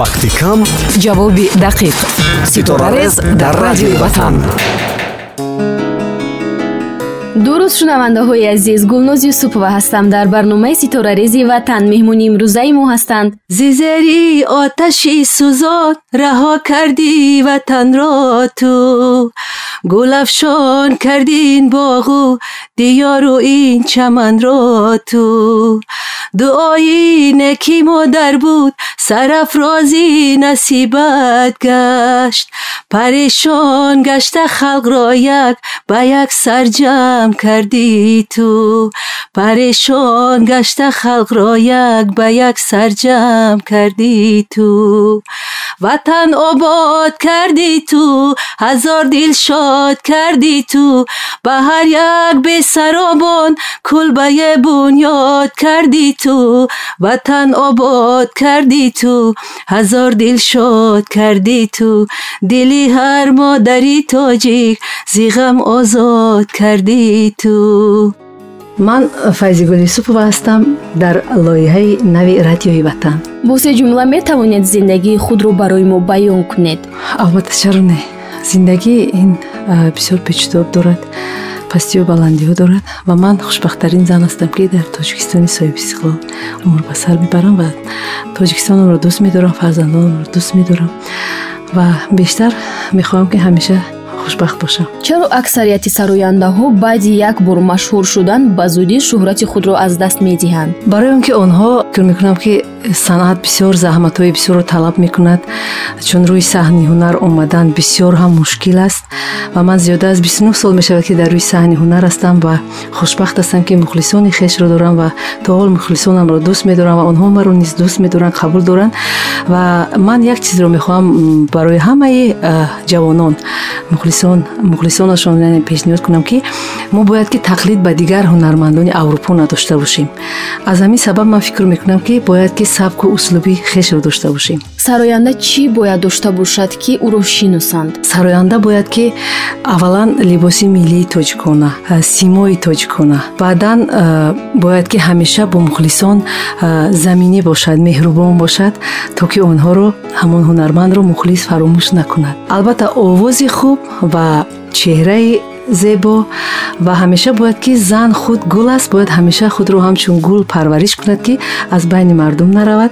вақти кам ҷавоби дақиқ ситорарез дар радиои ватан дуруст шунавандаҳои азиз гулноз юсупова ҳастам дар барномаи ситорарези ватан меҳмони имрӯзаи мо ҳастанд зизери оташи сӯзон раҳо карди ватанро ту гулафшон карди ин боғу диёру ин чаманро ту дуои неки модар буд сарафрози насибат гашт парешон гашта халқро як ба як сар ҷамъ кардӣ ту парешон гашта халқро як ба як сар ҷамъ кардӣ ту ватан обод кардӣ ту ҳазор дилшод кардӣ ту ба ҳар як бесаробон кулбае бунёд кардӣ ту ватан обод кардӣ ту ҳазор дилшод кардӣ ту дили ҳар модари тоҷик зиғам озод кардӣ ту. Ман файзигул юсупова ҳастам дар лоиҳаи нави радиои ватан. Бо се ҷумла метавонед зиндагии худро барои мо баён кунед? Албатта чаро не зиндагӣ ин бисёр печудоб дорад пастию баландиҳо дорад ва ман хушбахттарин зан ҳастам ки дар тоҷикистони соҳиби истиқлол умр ба сар мебарам ва тоҷикистонамро дӯст медорам фарзандонамро дӯст медорам. Ва бештар мехоҳам ки ҳамеша хушбахт бошам. Чаро аксарияти сарояндаҳо баъди як бор машҳур шудан ба зудӣ шӯҳрати худро аз даст медиҳанд? Барои он ки онҳо фикр мекунам ки санъат бисёр заҳматҳои бисёрро талаб мекунад чун рӯи саҳни ҳунар омадан бисёр ҳам мушкил аст ва ман зиёда аз бисту нӯҳ сол мешавад ки дар рӯи саҳни ҳунар ҳастам ва хушбахт ҳастам ки мухлисони хешро дорам ва то ҳол мухлисонамро дӯст медорам ва онҳо маро низ дӯст медоранд қабул доранд ва ман як чизро мехоҳам барои ҳамаи ҷавонон мухлисон мухлисонашон пешниҳод кунам ки мо бояд ки тақлид ба дигар ҳунармандони аврупо надошта бошем аз ҳамин сабаб ман фикр мекунам ки бояд ки сабку услуби хешро дошта бошем сароянда чӣ бояд дошта бошад ки ӯро шиносанд? Сароянда бояд ки аввалан либоси миллии тоҷикона симои тоҷикона баъдан бояд ки ҳамеша бо мухлисон заминӣ бошад меҳрубон бошад то ки онҳоро ҳамон ҳунармандро мухлис фаромӯш накунад. Албатта овози хуб ва чеҳраи зебо ва ҳамеша бояд ки зан худ гул аст бояд ҳамеша худро ҳамчун гул парвариш кунад ки аз байни мардум наравад.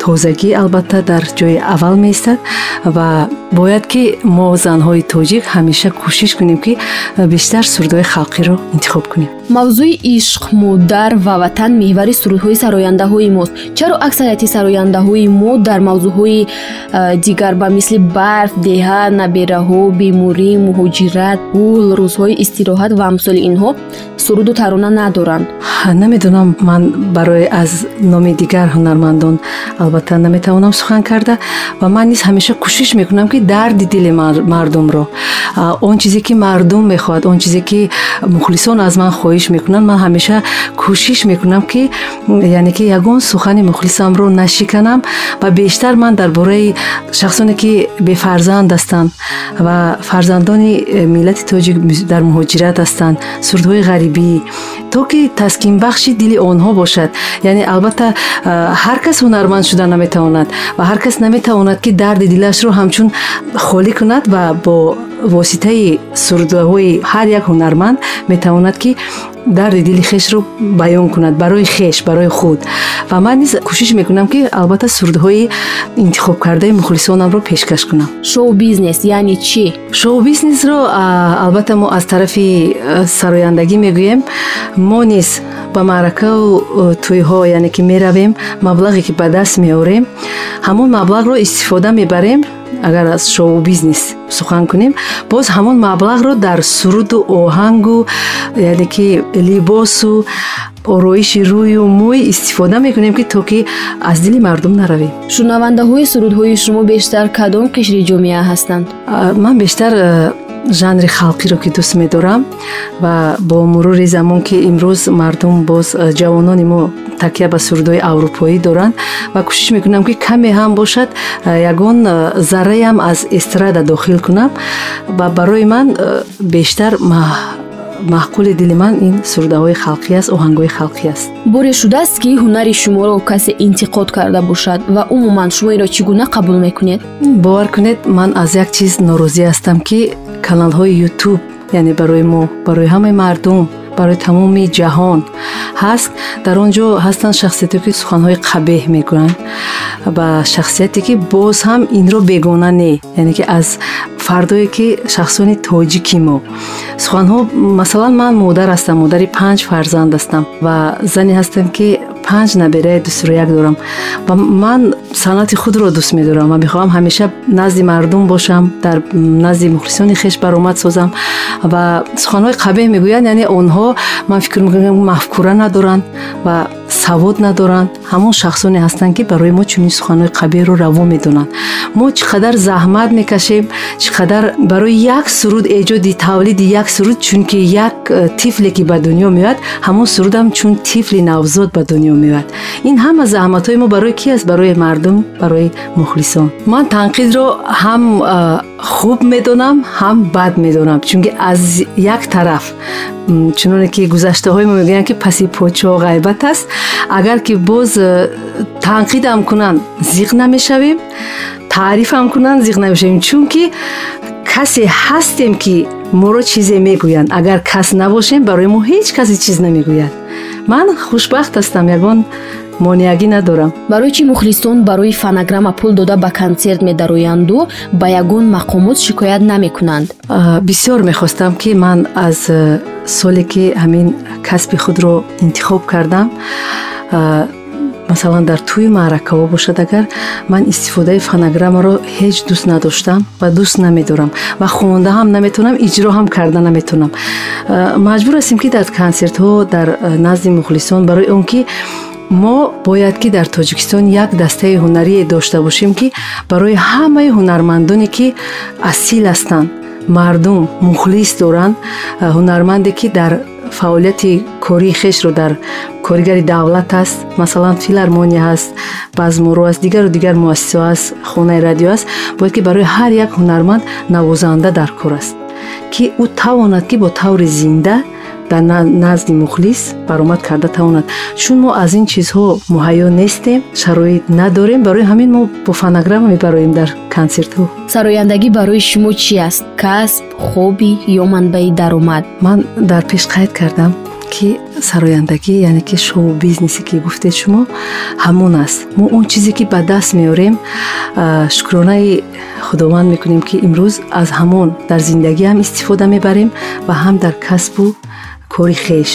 Тозагӣ албатта дар ҷои аввал меистад ва бояд ки мо занҳои тоҷик ҳамеша кӯшиш кунем ки бештар сурдҳои халқиро интихоб кунем мавзӯи ишқ модар ва ватан меҳвари сурудҳои сарояндаҳои мост. Чаро аксарияти сарояндаҳои мо дар мавзӯъҳои дигар ба мисли барф деҳа набераҳо беморӣ муҳоҷират гул рӯзҳои истироҳат ва амсоли инҳо суруду тарона надоранд. Намедонам ман барои аз номи дигар ҳунармандон. Албатта наметавонам сухан карда ва ман низ ҳамеша кӯшиш мекунам ки дарди дили мардумро. Он чизе ки мардум мехоҳад он чизе ки мухлисон аз ман хоҳиш мекунанд ман ҳамеша кӯшиш мекунам ки яъне ки ягон сухани мухлисамро нашиканам ва бештар ман дар бораи шахсоне ки бефарзанд ҳастанд ва фарзандони миллати тоҷик дар муҳоҷират ҳастанд сурдҳои ғарибӣ то ки таскинбахши дили онҳо бошад. Яъне албатта ҳар кас ҳунарманд шуда наметавонад ва ҳар кас наметавонад ки дарди дилашро ҳамчун холӣ кунад ва бо воситаи сурдаҳои ҳар як ҳунарманд метавонад ки дарди дили хешро баён кунад барои хеш барои худ. Ва ман низ кӯшиш мекунам ки албатта сурдҳои интихобкардаи мухлисонамро пешкаш кунам. Шоу бизнес яъне чӣ шоу бизнесро албатта мо аз тарафи сарояндагӣ мегӯем. Мо низ ба маъракаву тӯйҳо яъне ки меравем маблағе ки ба даст меорем. Ҳамон маблағро истифода мебарем агар аз шоу бизнес сухан кунем боз ҳамон маблағро дар суруду оҳангу яъне ки либосу ороиши рӯю мӯй истифода мекунем ки то ки аз дили мардум наравем. Шунавандаҳои сурудҳои шумо бештар кадом қишри ҷомеа ҳастанд? Ман бештар жанри халқиро ки дӯст медорам ва бо мурури замон ки имрӯз мардум боз э, ҷавонони мо такя ба сурдои аврупоӣ доранд. Ва кӯшиш мекунам ки каме ҳам бошад э, ягон э, зарраям аз эстрада дохил кунам. Ва барои ман бештар маҳқули дили ман ин сурудаҳои халқӣ аст оҳангҳои халқӣ аст. Боре шудааст ки ҳунари шуморо касе интиқод карда бошад ва умуман шумо инро чӣ гуна қабул мекунед? Бовар кунед ман аз як чиз норозӣ ҳастам ки каналҳои ютуб яъне барои мо барои ҳамаи мардум барои тамоми ҷаҳон ҳаст. Дар он ҷо ҳастанд шахсияте ки суханҳои қабеҳ мегӯянд ба шахсияте ки боз ҳам инро бегона не яъне ки аз фардое ки шахсони тоҷики мо. Суханҳо масалан ман модар ҳастам модари панҷ фарзанд ҳастам ва зане ҳастам ки панҷ набераи дусрӯяк дорам. Ва ман санъати худро дӯст медорам. Ва мехоҳам ҳамеша назди мардум бошам дар назди мухлисони хеш баромад созам. Ва суханҳои қабеҳ мегӯянд яъне онҳо ман фикр мекунам мафкура надоранд ва савод надоранд. Ҳамон шахсоне ҳастанд ки барои мо чунин суханҳои қабеҳро раво медонанд. Мо чӣ қадар заҳмат мекашем чӣ қадар барои як суруд эҷоди тавлиди як суруд чунки як э, тифле ки ба дунё меояд ҳамон сурудам чун тифли навзод ба дунё меояд ин ҳама заҳматҳои мо барои ки аст барои мардум барои мухлисон ман танқидро ҳам э, хуб медонам ҳам бад медонам чунки аз як тараф чуноне ки гузаштаҳои мо мегӯянд ки паси подшоҳ ғайбат аст агар ки боз э, танқидам кунанд зиқ намешавем таърифам кунанд зиқ намешавем чунки касе ҳастем ки моро чизе мегӯянд агар кас набошем барои мо ҳеҷ касе чиз намегӯяд ман хушбахт ҳастам ягон монеагӣ надорам. Барои чӣ мухлисон барои фонограмма пул дода ба консерт медароянду ба ягон мақомот шикоят намекунанд? Бисёр мехостам ки ман аз э, соле ки ҳамин касби худро интихоб кардам масалан дар тӯи маъракаҳо бошад агар ман истифодаи фонограммаро ҳеҷ дӯст надоштам ва дӯст намедорам ва хонда ҳам наметавонам иҷро ҳам карда наметавонам маҷбур ҳастем ки дар консертҳо дар э, назди мухлисон барои он ки мо бояд ки дар тоҷикистон як дастаи ҳунарие дошта бошем ки барои ҳамаи ҳунармандоне ки асил ҳастанд мардум мухлис доранд ҳунарманде ки дар фаъолияти кории хешро дар коригари давлат аст. Масалан филармония ҳаст базмуру аст дигару дигар муассисаҳо аст хонаи радио аст бояд ки барои ҳар як ҳунарманд навозанда дар кор аст ки ӯ тавонад ки бо таври зинда дар назди мухлис баромад карда тавонад. Чун мо аз ин чизҳо муҳайё нестем шароит надорем барои ҳамин мо бо фонограмма мебароем дар консертҳо сарояндагӣ барои шумо чӣ аст? Касб хобби ё манбаи даромад? Ман дар пеш қайд кардам ки сарояндагӣ яъне ки шоу бизнесе ки гуфтед шумо ҳамон аст мо он чизе ки ба даст меорем шукронаи худованд мекунем ки имрӯз аз ҳамон дар зиндагӣ ҳам истифода мебарем ва ҳам дар касбу кори хеш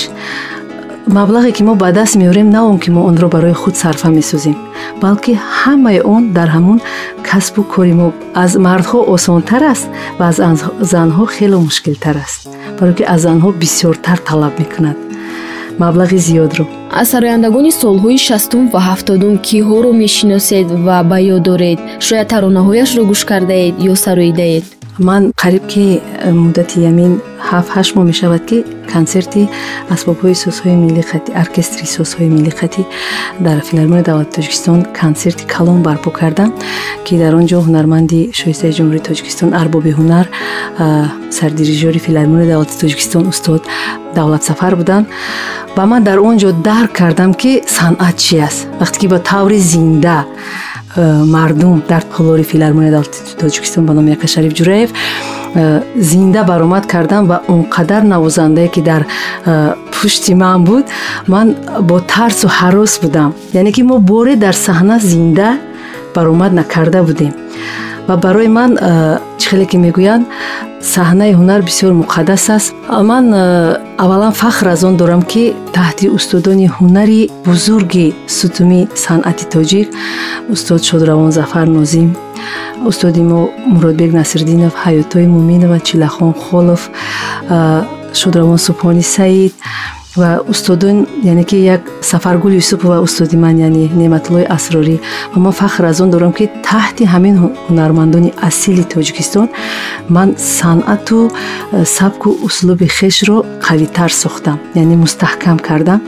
маблағе ки мо ба даст меорем на он ки мо онро барои худ сарфа месозем балки ҳамаи он дар ҳамун касбу кори мо аз мардҳо осонтар аст ва аз занҳо хеле мушкилтар аст барое ки аз занҳо бисёртар талаб мекунад. Маблағи зиёдро аз сарояндагони солҳои шастум ва ҳафтодум киҳоро мешиносед ва ба ёд доред шояд таронаҳояшро гӯш кардаед ё сароидаед ман қариб ки э, муддати ямин ҳафт-ҳашт моҳ мешавад ки консерти асбобҳои созҳои милли хати оркестри созҳои милли хати дар филармонияи давлати тоҷикистон консерти калон барпо кардам ки дар он ҷо ҳунарманди шоистаи ҷумҳурии тоҷикистон арбоби ҳунар сардирижёри филармонияи давлати тоҷикистон устод давлатсафар буданд ва ман дар он ҷо дарк кардам ки санъат чи аст? Вақте ки ба таври зинда Э, мардум дар толори филармония давлати тоҷикистон ба номи якашариф ҷураев э, зинда баромад кардам ва он қадар навозандае ки дар э, пушти ман буд ман бо тарсу ҳарос будам. Яъне ки мо боре дар саҳна зинда баромад накарда будем. Ва барои ман чӣ хеле ки мегӯянд саҳнаи ҳунар бисёр муқаддас аст. Ман аввалан фахр аз он дорам ки таҳти устодони ҳунари бузурги сутуми санъати тоҷик устод шодравон зафар нозим. Устоди мо муродбек насирдинов ҳаётои муминова чилахон холов шодравон субҳони саид ва устодон яъне ки як сафаргул юсупова устоди ман яъне неъматуллои асрорӣ. Ва ман фахр аз он дорам ки таҳти ҳамин ҳунармандони асили тоҷикистон ман санъату э, сабку услуби хешро қавитар сохтам яъне мустаҳкам кардам.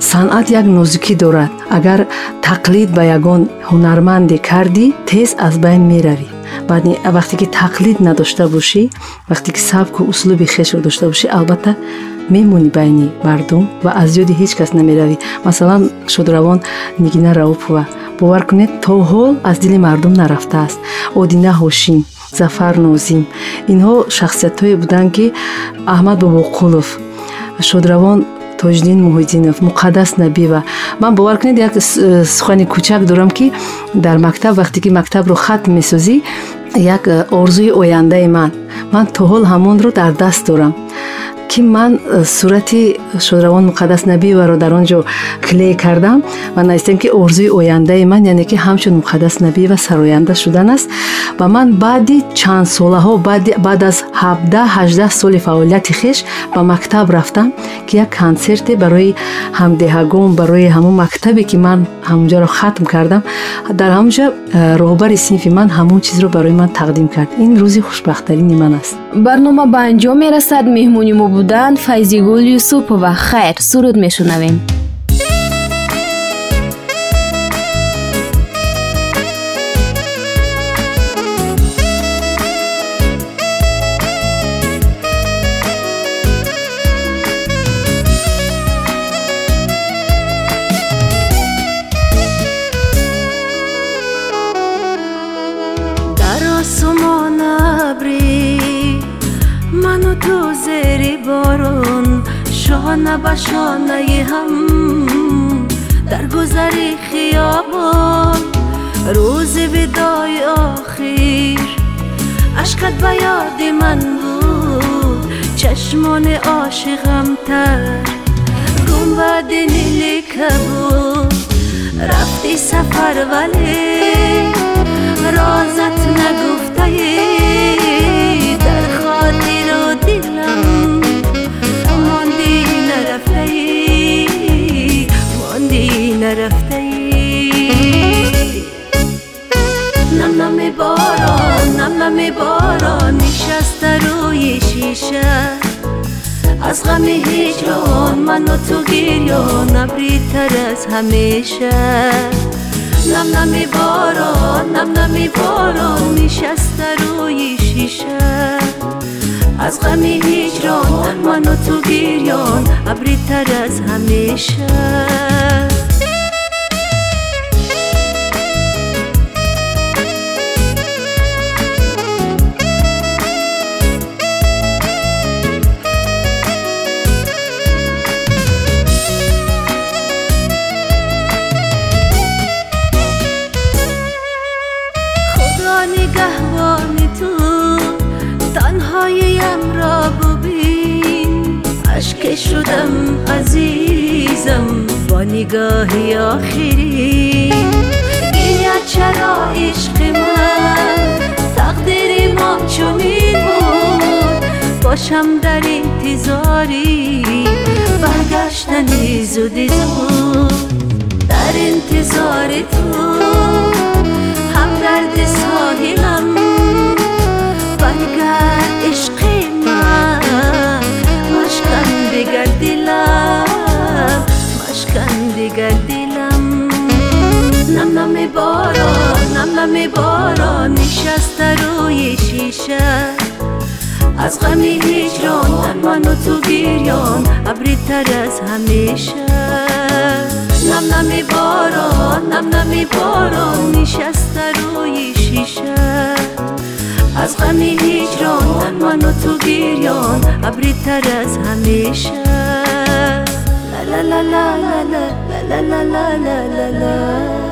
Санъат як нозукӣ дорад. Агар тақлид ба ягон ҳунарманде кардӣ тез аз байн меравӣ. Баъди вақте ки тақлид надошта бошӣ вақте ки сабку услуби хешро дошта бошӣ албатта мемонӣ байни мардум ва аз ёди ҳеҷ кас намеравӣ. Масалан шодравон нигина раупова бовар кунед то ҳол аз дили мардум нарафтааст. Одина ҳошин зафар нозим. Инҳо шахсиятҳое буданд ки аҳмад бобоқулов шодравон тоҷдин муҳиддинов муқаддас набиева ман бовар кунед як сухани кӯчак дорам ки дар мактаб вақте ки мактабро хатм месозӣ як орзуи ояндаи ман. Ман то ҳол ҳамонро дар даст дорам ки ман э, сурати шодравон муқаддас набиеваро дар он ҷо клей кардам ва навистем ки орзуи ояндаи ман яъне ки ҳамчун муқаддас набиева сароянда шудан аст ва ман баъди чанд солаҳо баъд аз 17-18 соли фаъолияти хеш ба мактаб рафтам ки як консерте барои ҳамдиҳагон барои ҳамон мактабе ки ман ҳамонҷаро хатм кардам дар ҳамонҷа э, роҳбари синфи ман ҳамон чизро барои ман тақдим кард ин рӯзи хушбахтарини ман аст барнома ба анҷом мерасад меҳмони мо буданд файзигул юсупова хайр суруд мешунавем بشانه هم در گذری خیابان. روز بدای آخر عشقت به یاد من بود. چشمان عاشقم تر گم بعد نیلی بود رفتی سفر ولی رازت نگفته. گرفته ای؟ نم نم باران نم نم باران نشسته روی شیشه. از غم هجران من و تو گریان ابری تر از همیشه. نم نم باران نم نم باران نشسته روی شیشه. از غم هجران من و تو گریان ابری تر از همیشه. نگاهی آخری. گیرد چرا عشق من؟ تقدیر ما چنین بود باشم در انتظاری. برگشتنی زودی زود در انتظار تو. هم درد ساحلم برگرد عشق همه باران نشسته روی شیشه از غم هجران من و تو گریان ابری تر از همیشه نم نمی باران نم نمی باران نشسته روی شیشه از غم هجران من و تو گریان ابری تر از همیشه لا لا لا لا لا لا لا لا لا لا